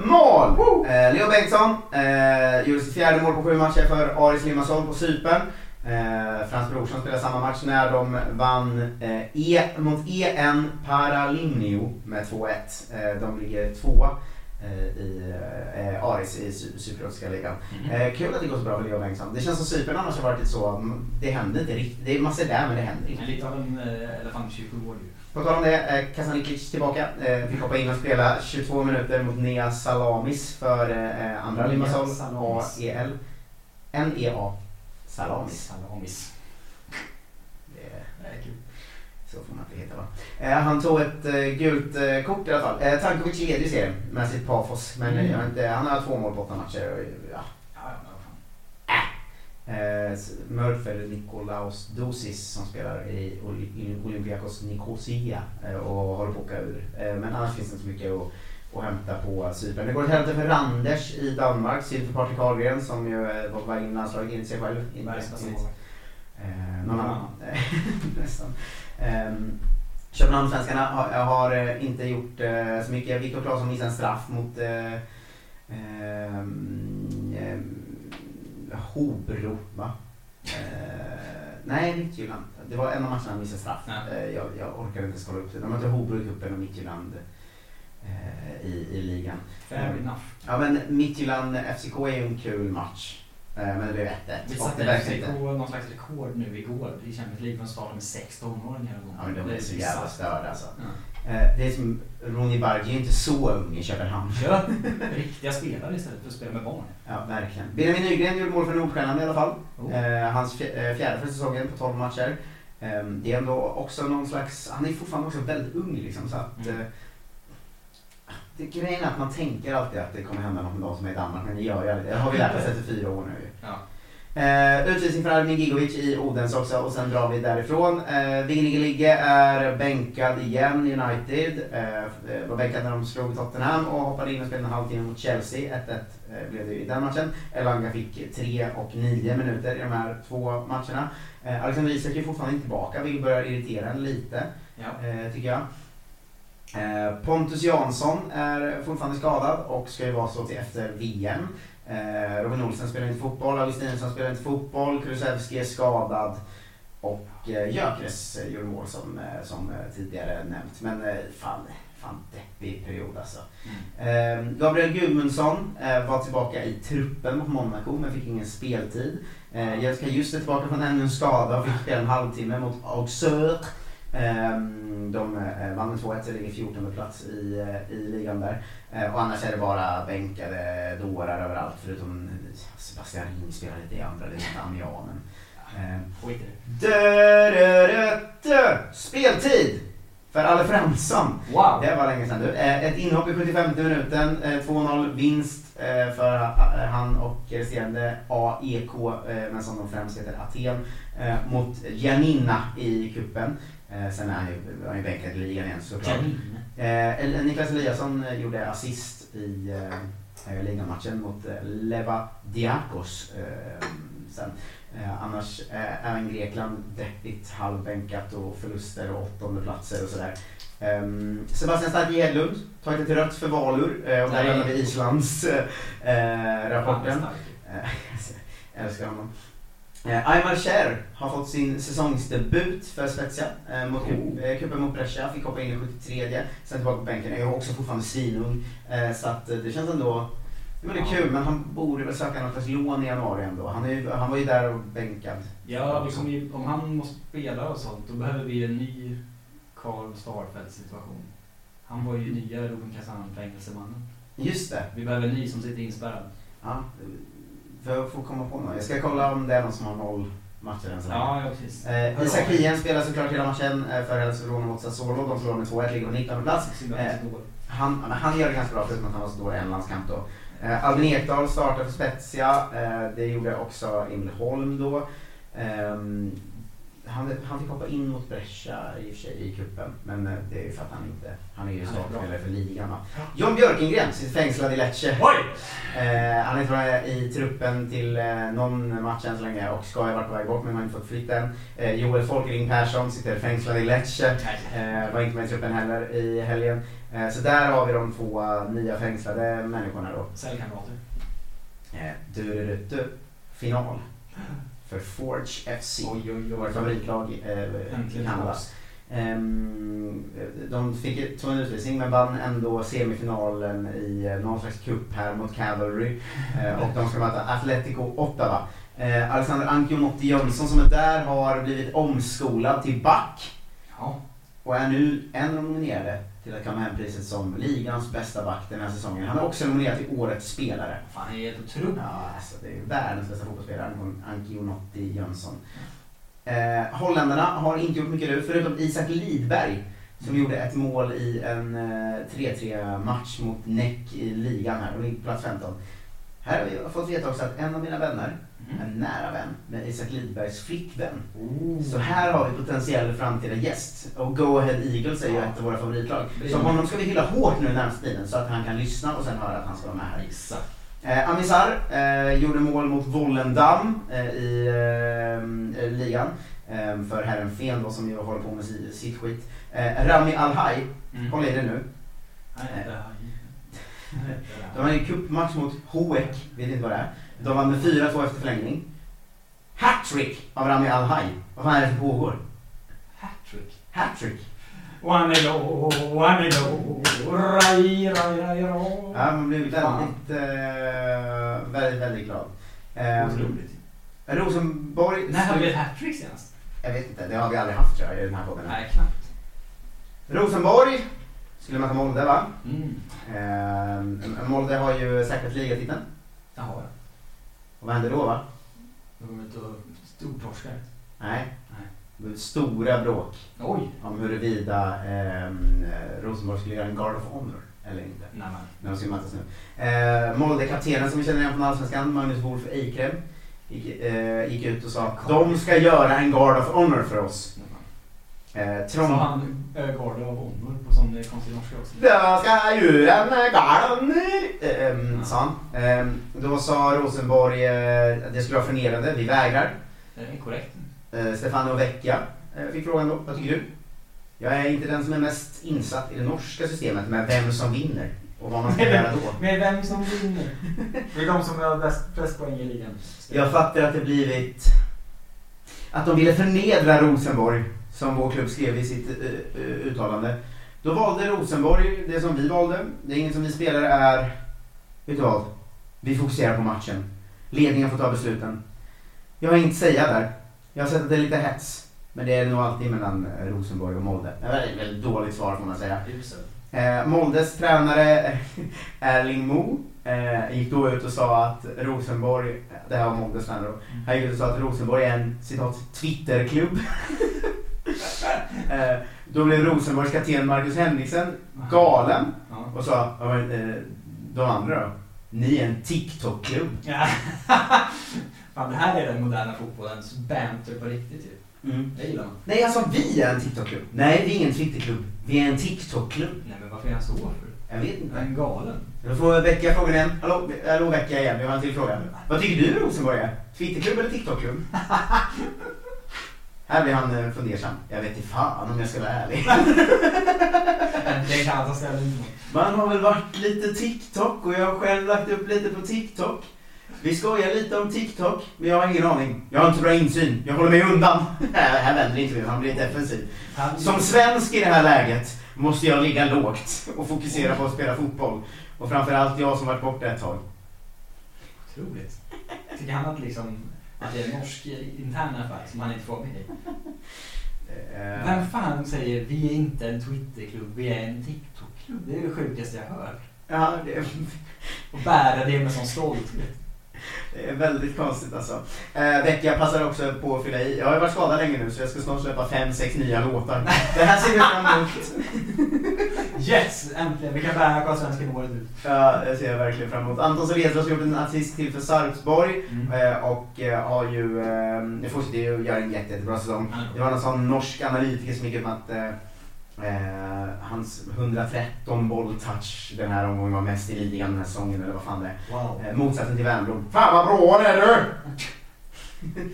Mål! Eh, Leo Bengtsson eh, gjorde sitt fjärde mål på sju matcher för Aris Limassol på Cypern. Eh, Frans Brorsson spelade samma match när de vann eh, e, mot EN Paralimnio med 2-1. Eh, de ligger tvåa i eh, Aris i Cypriotiska ligan. Eh, kul att det går så bra för Leo Bengtsson. Det känns som Cypern annars har varit lite så, mm, det händer inte riktigt. Det är massor där men det händer inte. Lite av en eh, elefant i 27 år ju. På tal om det, eh, Kasaniklic tillbaka. Eh, fick hoppa in och spela 22 minuter mot Nea Salamis för eh, andra Limassol. AEL. N-E-A. Salamis. Salamis. Det är, Det är kul. Så får man inte heta va. Eh, han tog ett eh, gult eh, kort i alla fall. Eh, Tankovic leder ju serien med sitt Pafos. Men Mm. jag inte, han har två mål på åtta matcher. Och, ja. Ja, ja, men vad fan. Eh, Mörfer Nikolaos Dosis som spelar i Olympiakos Nicosia eh, och håller på att åka ur. Eh, men annars finns det inte så mycket att, att hämta på Cypern. Det går åt helvete för Randers i Danmark, synd för Patrik Ahlgren som ju var på väg in i landslaget enligt sig själv. Inte Världens bästa enligt- målvakt. Eh, någon annan. Nästan. Um, Köpenhamnssvenskarna har, har eh, inte gjort eh, så mycket. Viktor Claesson missade en straff mot ehm, ehm, Hobro, va? Nej, Midtjylland. Det var en av matcherna han missade straff. Ja. Jag, jag orkade inte skala upp det. De mötte Hobro i cupen och Midtjylland i, i ligan. Fair enough. Ja men Midtjylland FCK är ju en kul match. Eh, men det blev 1-1. Vi satte FCK någon slags rekord nu igår i Champions League från starten med sex tonåringar. och Ja men de är så jävla störda alltså. Ja. Eh, Det är som Ronny Bargi är inte så ung i Köpenhamn. Kör riktiga spelare istället för att spela med barn. Ja, verkligen. Benjamin Nygren gjorde mål för Nordstjärnan i alla fall. Oh. Eh, hans fj- fjärde för säsongen på 12 matcher. Eh, det är ändå också någon slags, han är fortfarande också väldigt ung liksom så att Mm. det, Grejen är att man tänker alltid att det kommer hända något med de som är i Danmark men det gör ju aldrig det. Det har vi lärt oss efter fyra år nu. Ja. Eh, utvisning för Armin Gigovic i Odense också och sen drar vi därifrån. Eh, Vinge Ligge är bänkad igen i United. Eh, var bänkad när de slog Tottenham och hoppade in och spelade en halvtimme mot Chelsea. 1-1 eh, blev det i den matchen. Elanga fick 3 och 9 minuter i de här två matcherna. Eh, Alexander Isak är fortfarande inte tillbaka vilket börjar irritera en lite Ja. eh, tycker jag. Eh, Pontus Jansson är fortfarande skadad och ska ju vara så till efter VM. Eh, Robin Olsen spelar inte fotboll, Augustinsson spelar inte fotboll, Kulusevski är skadad och eh, Gyökeres gjorde mål som, eh, som eh, tidigare nämnt. Men eh, fan, fan deppig period alltså. Eh, Gabriel Gudmundsson eh, var tillbaka i truppen mot Monaco men fick ingen speltid. Eh, Jessica Just är tillbaka från ännu en skada och fick spela en halvtimme mot Auxerre. Ehm, De eh, vann med 2-1 så ligger 14 plats i, eh, i ligan där. Eh, Och annars är det bara bänkade dårar överallt förutom Sebastian Ring spelar lite i andra ligan, Amiens. men, eh, Skit i det. Speltid! För Alle Fransson. Wow! Det var länge sedan du. Ett inhopp i 75 minuten, eh, 2-0 vinst för han och resterande AEK, men som de främst heter Aten, mot Janina i kuppen. Eh, Sen är han ju, han ju bänkad i ligan igen såklart. Eh, Niklas Eliasson eh, gjorde assist i eh, ligamatchen mot eh, Leva Diakos eh, sen. Eh, annars eh, även Grekland deppigt, halvbänkat och förluster och åttondeplatser och sådär. Um, Sebastian Stark Hedlund, tagit ett rött för Valur eh, och där lämnar vi Islands eh, rapporten. Eh, jag älskar honom. Eh, Aymar Cher har fått sin säsongsdebut för Spezia. Eh, mot Oh. eh, cupen mot Brescia, fick hoppa in i 73 sen tillbaka på bänken. Är ju också fortfarande svinung. Eh, så att eh, det känns ändå det är Ja. kul, men han borde väl söka något slags lån i januari ändå. Han, är han var ju där och bänkad. Ja, ju, om han måste spela och sånt, då behöver vi en ny Karl Starfelt situation. Han var ju nya Ruben Kazan-fängelsemannen. Just det. Vi behöver en ny som sitter inspärrad. Ja, för att få komma på något. Jag ska kolla om det är någon som har noll matcher än så. Ja, ja precis. Eh, Isak. Hien spelar såklart hela matchen eh, för Hellas Verona mot Sassuolo. De slår med 2-1, ligger på 19 plats. Att han. Han, gör det ganska bra förutom att han var så dålig i en landskamp då. Eh, Albin Ekdal startar för Spezia. Eh, det gjorde också Emil Holm då. Han, han fick hoppa in mot Brescia i och för sig i cupen. Men eh, det är ju för att han inte, han är ju startspelare för ligan va. John Björkengren sitter fängslad i Lecce. Oj! Eh, han är inte med i truppen till eh, någon match än så länge och ska ha varit på väg bort men har inte fått flytt än. Eh, Joel Folkering Persson sitter fängslad i Lecce. Eh, var inte med i truppen heller i helgen. Eh, så där har vi de två nya fängslade människorna då. Cellkamrater. Eh, du, du, du, du. Final. För Forge FC. Oj, oj, oj. Vårt favoritlag eh, i Kanada. Ehm, de fick ett- tog en utvisning men vann ändå semifinalen i eh, någon slags cup här mot Cavalry. Eh, och de ska möta Atletico Ottawa. Alexander Ancionotti Jönsson som är där har blivit omskolad till back. Ja. Och är nu en av de nominerade till att kamma hem priset som ligans bästa back den här säsongen. Han är också nominerad till årets spelare. Fan, han är helt otrolig. Ja, alltså det är världens bästa fotbollsspelare, Ancionotti Jönsson. Eh, holländarna har inte gjort mycket nu, förutom Isak Lidberg som gjorde ett mål i en eh, 3-3 match mot Näck i ligan här, de ligger på plats 15. Här har vi fått veta också att en av mina vänner, en nära vän med Isak Lidbergs flickvän. Så här har vi potentiell framtida gäst. Och Go Ahead Eagles är ju ett av våra favoritlag. Så honom ska vi hylla hårt nu närmaste tiden så att han kan lyssna och sen höra att han ska vara med här. Exakt. Eh, Amisar eh, gjorde mål mot Vollendam eh, i eh, ligan. Eh, för herren Fen då, som ju håller på med si- sitt skit. Eh, Rami Alhaj, Mm. håll i det nu. De hade en cupmatch mot Hoek, vet inte vad det är. De vann med 4-2 efter förlängning. Hattrick av Rami Alhaj. Vad fan är det som pågår? Hattrick. Hattrick. One and oh, one and oh, rai, rai, rai, rai. Ja, man blev väldigt, eh, väldigt, väldigt glad. Eh, Otroligt. Rosenborg... När hade vi ett hattrick senast? Jag vet inte, det har vi aldrig haft tror jag i den här podden. Nej, knappt. Rosenborg skulle möta Molde va? Mm. Eh, Molde har ju säkrat ligatiteln. Det har jag. Och vad händer då va? De kommer inte att stortorskar. Nej. Nej. Det blev stora bråk Oj. om huruvida eh, Rosenborg skulle göra en Guard of Honor eller inte. Nej, men. När de mötas nu. Eh, Molde-kaptenen som vi känner igen från Allsvenskan, Magnus Wolf Eikrem, gick, eh, gick ut och sa att de ska göra en Guard of Honor för oss. Eh, Så han ögarde av honor på sån eh, konstig norska också. Jag ska göra en garner, ehm, sa han. Ehm, då sa Rosenborg eh, att det skulle vara förnedrande, vi vägrar. Det är korrekt. Eh, Stefano Vecchia eh, fick frågan då, vad tycker du? Jag är inte den som är mest insatt i det norska systemet med vem som vinner och vad man ska göra då. Med vem som vinner. Det är de som har bäst, bäst poäng i ligan. Jag fattar att det blivit att de ville förnedra Rosenborg, som vår klubb skrev i sitt eh, uttalande. Då valde Rosenborg det som vi valde. Det är inget som vi spelare är, vet du vad? Vi fokuserar på matchen. Ledningen får ta besluten. Jag har inget att säga där. Jag har sett att det är lite hets. Men det är nog alltid mellan eh, Rosenborg och Molde. Det är ett väldigt dåligt svar får man säga. Eh, Moldes tränare Erling Mo eh, gick då ut och sa att Rosenborg, det här var Moldes tränare då, han gick ut och sa att Rosenborg är en citat Twitterklubb. eh, då blev Rosenborgs kapten Marcus Henriksen galen och sa, eh, de andra då? Ni är en TikTok-klubb. Fan, det här är den moderna fotbollens banter på riktigt ju. Mm. Det gillar man. Nej, alltså vi är en TikTok-klubb. Nej, vi är ingen Twitterklubb. Vi är en TikTok-klubb. Nej men varför är han så för? Jag vet inte. Är han galen? Då får Vecka frågan igen. Hallå, hallå Vecka igen. Vi har en till fråga. Vad tycker du Rosenborg är? Twitterklubb eller TikTokklubb? Här blir han eh, fundersam. Jag vet inte fan om jag ska vara ärlig. Det kan han ta ställning till. Man har väl varit lite TikTok och jag har själv lagt upp lite på TikTok. Vi skojar lite om TikTok, men jag har ingen aning. Jag har inte bra insyn. Jag håller mig undan. här, här vänder inte vi, han blir defensiv. Som svensk i det här läget måste jag ligga lågt och fokusera på att spela fotboll. Och framförallt jag som varit borta ett tag. Otroligt. Tycker han att, liksom, att det är norsk intern affär som han inte får med? Eh, Vem fan säger vi är inte en Twitterklubb, vi är en TikTok-klubb? Det är det sjukaste jag hört. Ja, det, Och bära det med sån stolthet. Det är väldigt konstigt alltså. Eh, Vecka passar också på att fylla i. Jag har varit skadad länge nu så jag ska snart släppa fem, sex nya låtar. Det här ser vi fram emot. Yes! Äntligen! Vi kan bära Karlsvenskan året ut. Ja, det ser jag verkligen fram emot. Anton Soletros har gjort en assist till för Sarpsborg Mm. eh, och eh, har ju, eh, det fortsätter ju göra en jätte, jättebra säsong. Det var någon sån norsk analytiker som gick ut med att eh, eh, hans 113 bolltouch den här omgången var mest i ligan den här säsongen eller vad fan det är. Wow. Eh, motsatsen till Wernbloom. Fan vad bra det är du!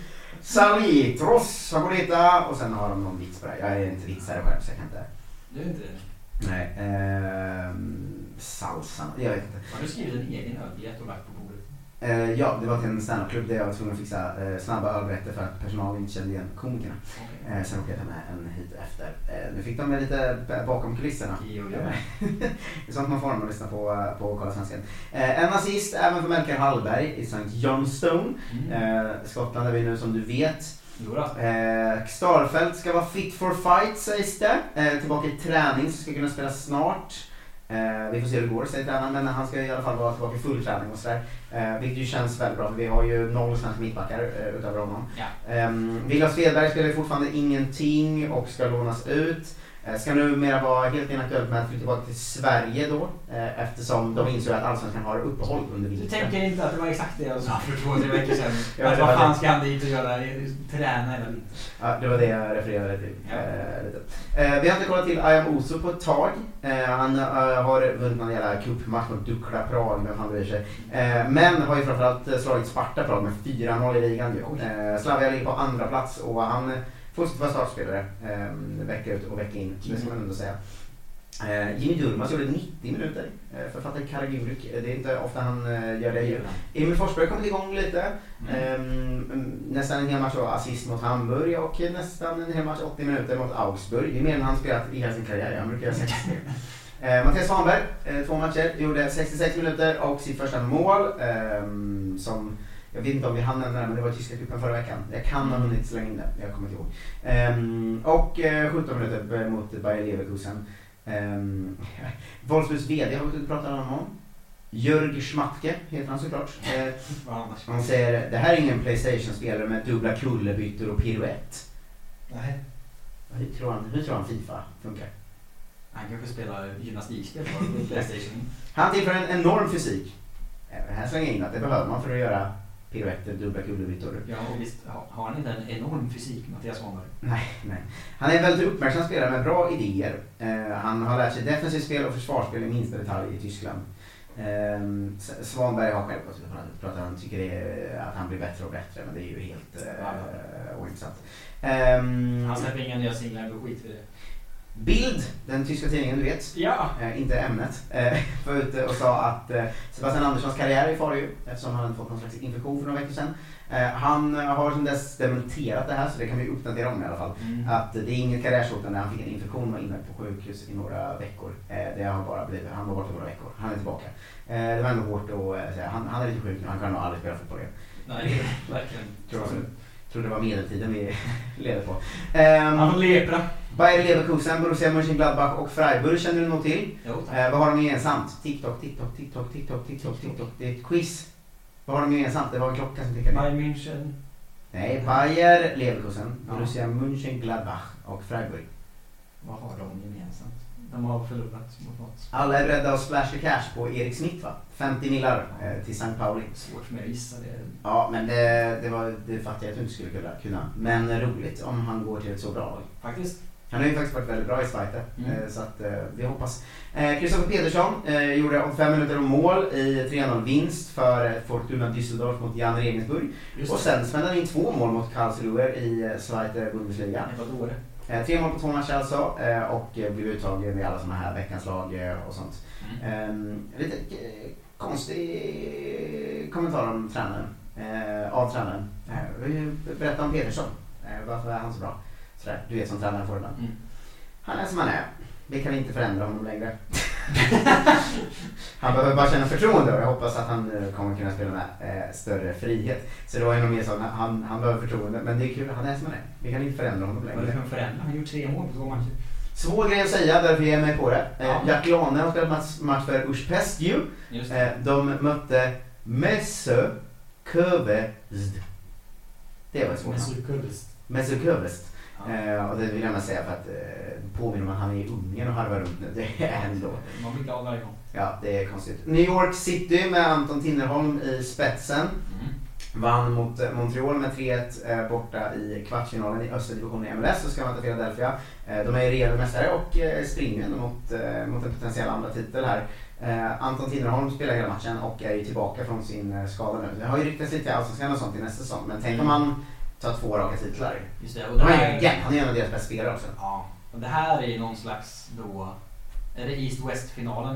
Salitros, Sabolita och sen har de någon vits på det. Jag är inte vitsare själv så jag kan inte. Du är inte det? Nej. ehm, salsa, jag vet inte. Har du skrivit en egen ölbiljett och lagt på? Eh, ja, det var till en standupklubb där jag var tvungen att fixa eh, snabba ölrätter för att personalen inte kände igen komikerna. Okej. Eh, sen åkte jag ta med en hit efter. Eh, nu fick de med lite b- bakom kulisserna. Jo. Eh, det är sånt man får när man lyssnar på, eh, på Kolla Svensken. Eh, en assist även för Melker Hallberg i St. Johnstone. Mm. Eh, Skottland är vi nu som du vet. Eh, Starfelt ska vara fit for fight sägs det. Eh, tillbaka i träning så ska kunna spela snart. Eh, vi får se hur det går säger tränaren men han ska i alla fall vara tillbaka i full träning och sådär. Eh, vilket ju känns väldigt bra för vi har ju noll svenska mittbackar eh, utöver honom. Ja. Eh, William Svedberg spelar fortfarande ingenting och ska lånas ut. Eh, ska numera vara helt inaktuellt med att flytta tillbaka till Sverige då eh, eftersom de insåg att Allsvenskan har uppehåll under Du vintern. tänker inte att det var exakt det jag sa för två, tre veckor sedan? Att vad fan ska han dit och göra? Träna hela vintern? Ja, det var det jag refererade till. Ja. Eh. Eh, vi har inte kollat till Ayam Oso på ett tag. Eh, han eh, har vunnit någon jävla cupmatch mot Dukla Prag, fan bryr sig. Men har ju framförallt slagit Sparta Prag med 4-0 i ligan. Eh, Slavia ligger på andra plats och han fortsätter vara startspelare eh, vecka ut och vecka in. Det ska man ändå säga. Eh, Jimmy Durmaz gjorde 90 minuter eh, för Fatih Karagümrük. Eh, Det är inte ofta han gör det ju. Emil Forsberg har kommit igång lite. Ehm, nästan en hel match och assist mot Hamburg och nästan en hel match 80 minuter mot Augsburg. Det är mer än han spelat i hela sin karriär. Han brukar göra 60. Eh, Mattias Svanberg, två matcher, gjorde 66 minuter och sitt första mål. ehm, som, jag vet inte om vi hann nämna det, men det var tyska cupen förra veckan. Jag kan ha hunnit slänga in det, jag kommer inte ihåg. Ehm, och eh, 17 minuter mot Bayer Leverkusen. Um, Wolfsburgs VD har ut och pratat om honom. Jörg Schmatke heter han såklart. Annars? han säger det här är ingen Playstation-spelare med dubbla kullerbyttor och piruett. Nej. Hur tror han, hur tror han Fifa funkar? Han kanske spelar gymnastikspel på Playstation. Han tillför en enorm fysik. Eh, Här slänger jag in att det behöver man för att göra piruetter, dubbla kullerbyttor. Ja, och visst har- han inte en enorm fysik, Mattias Svanberg? Nej, nej. Han är en väldigt uppmärksam spelare med bra idéer. Eh, han har lärt sig defensivt spel och försvarsspel i minsta detalj i Tyskland. Eh, S- Svanberg har själv gått pratat han tycker är, att han blir bättre och bättre, men det är ju helt eh, ointressant. Ehm, Han släpper inga nya singlar, då skiter vi det. Bild, den tyska tidningen du vet, Ja! eh, inte ämnet, eh, var ute och sa att eh, Sebastian Anderssons karriär är i fara ju eftersom han hade fått någon slags infektion för några veckor sedan. Eh, han har sedan dess dementerat det här så det kan vi uppdatera om i alla fall. Mm. Att det är inget karriärshotande, han fick en infektion och var inne på sjukhus i några veckor. Eh, det har bara blivit, han var borta några veckor, han är tillbaka. Eh, det var ändå hårt att eh, säga, han, han är lite sjuk nu, han kan nog aldrig spela fotboll igen. Nej, verkligen. Tror trodde det var medeltiden vi levde på. Um, Han har lepra. Bayer Leverkusen, Borussia Mönchengladbach och Freiburg känner du nog till. Jo. Eh, vad har de gemensamt? TikTok, TikTok, TikTok, TikTok, TikTok, TikTok. Det är ett quiz. Vad har de gemensamt? Det var en klocka som tickade. Bayern München. Nej, Bayer Leverkusen, Borussia Mönchengladbach och Freiburg. Vad har de gemensamt? De har förlorat mot något. Alla är beredda att splasha cash på Erik Smith va? 50 millar eh, till St. Pauli. Svårt för mig att gissa det. Ja, men det, det var det fattar jag att du inte skulle kunna- kunna. Men roligt om han går till ett så bra lag. Faktiskt. Han har ju faktiskt varit väldigt bra i Zweite, Mm. eh, så att eh, vi hoppas. Eh, Kristoffer Petersson eh, gjorde 85 minuter om mål i 3-0 vinst för Fortuna Düsseldorf mot Jan Regensburg. Och sen smällde han in två mål mot Karlsruhe i Zweite Bundesliga. Eh, tre mål på två matcher alltså eh, och eh, blev uttagen i alla sådana här veckans lag och sånt. Mm. Eh, lite konstig kommentar om tränaren, av tränaren. Berätta om Petersson, eh, varför är han så bra? Sådär, du vet som tränare får ibland. Mm. Han är som han är. Vi kan inte förändra honom längre. han behöver bara känna förtroende och jag hoppas att han eh, kommer kunna spela med eh, större frihet. Så det var nog mer så att han, han behöver förtroende, men det är kul, han är som han är. Vi kan inte förändra honom Vad längre. för en förändring? Han har gjort tre mål på två matcher. Svår grej att säga, därför ger jag mig på det. Eh, Ja. Jack Lane har spelat match, för. Eh, de mötte Messe Kövesd. Det var svårt. Messe Kövesd. Eh, och det vill jag gärna säga för att eh, påminna om att han är i Ungern och harvar runt nu. Det är ändå. Man blir glad varje gång. Ja, det är konstigt. New York City med Anton Tinnerholm i spetsen. Mm. Vann mot eh, Montreal med 3-1 eh, borta i kvartsfinalen i östra divisionen i MLS. Så ska man till Philadelphia. Eh, de är regerande mästare och springer mot, mot en potentiell andra titel här. Anton Tinnerholm spelar hela matchen och är ju tillbaka från sin skada nu. Det har ju ryktats lite i Allsvenskan och sånt i nästa säsong. Men tänk om han tar två raka titlar. Just det. Och det Han är här, han är en av deras bästa spelare också. ja. och det här är ju någon slags då... Är det East-West-finalen?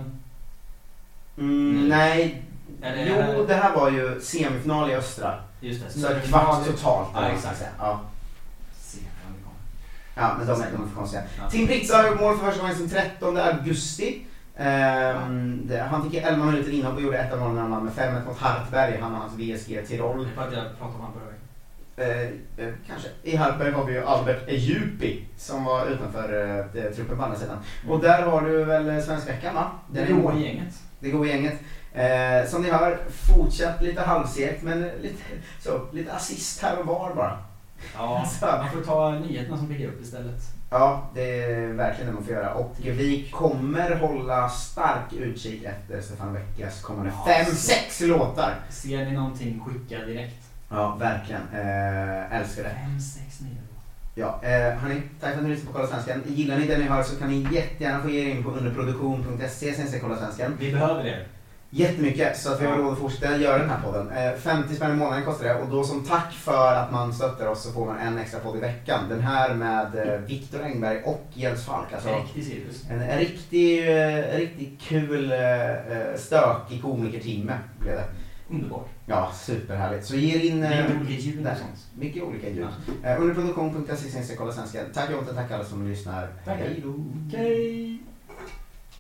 Mm, Mm. Nej, Eller- jo det här var ju semifinal i östra. Just det. Så kvart totalt. Ja, eller exakt. Ja. Ja, men de är, de är för konstiga. Ja. Tim Pritsa har gjort mål för första gången sedan 13 augusti. Ehm, det, han fick ju 11 minuter inhopp och gjorde ett av målen när han vann med 5-1 mot Hartberg. Han och hans VSG Tirol. Det var att jag pratade om han förra veckan. Eh, eh, kanske. I Hartberg har vi ju Albert Ejupi som var utanför eh, eh, truppen på andra sidan. Och där har du väl eh, Svenskveckan va? Det är goa gänget. Det goda gänget. Eh, som ni hör, fortsatt lite halvsegt men lite, så, lite assist här och var bara. Ja, Så. man får ta nyheterna som piggar upp istället. Ja, det är verkligen det man får göra. Och vi kommer hålla stark utkik efter Stefan Vecchias kommande Ja, fem, så- sex låtar. Ser ni någonting, skicka direkt. Ja, verkligen. Eh, älskar det. Fem, sex, nio. Ja, eh, hörni, tack för att ni lyssnade på Kolla Svenskan. Gillar ni det ni hör så kan ni jättegärna få er in på underproduktion.se sen se Kolla Svenskan. Vi behöver det. Jättemycket, så att vi har råd att fortsätta göra den här podden. Eh, 50 spänn i månaden kostar det och då som tack för att man stöttar oss så får man en extra podd i veckan. Den här med eh, Viktor Engberg och Jens Falk. Alltså, En riktig cirkus. en, en riktig, eh, riktigt kul, eh, eh, stökig komikertimme blev det. Underbart. Ja, superhärligt. Så ge in... Eh, olika ljud där. Mycket olika ljud. Eh, underproduktion.se kolla svenskan. Tack Jonte, tack alla som lyssnar. Tack. Hej då.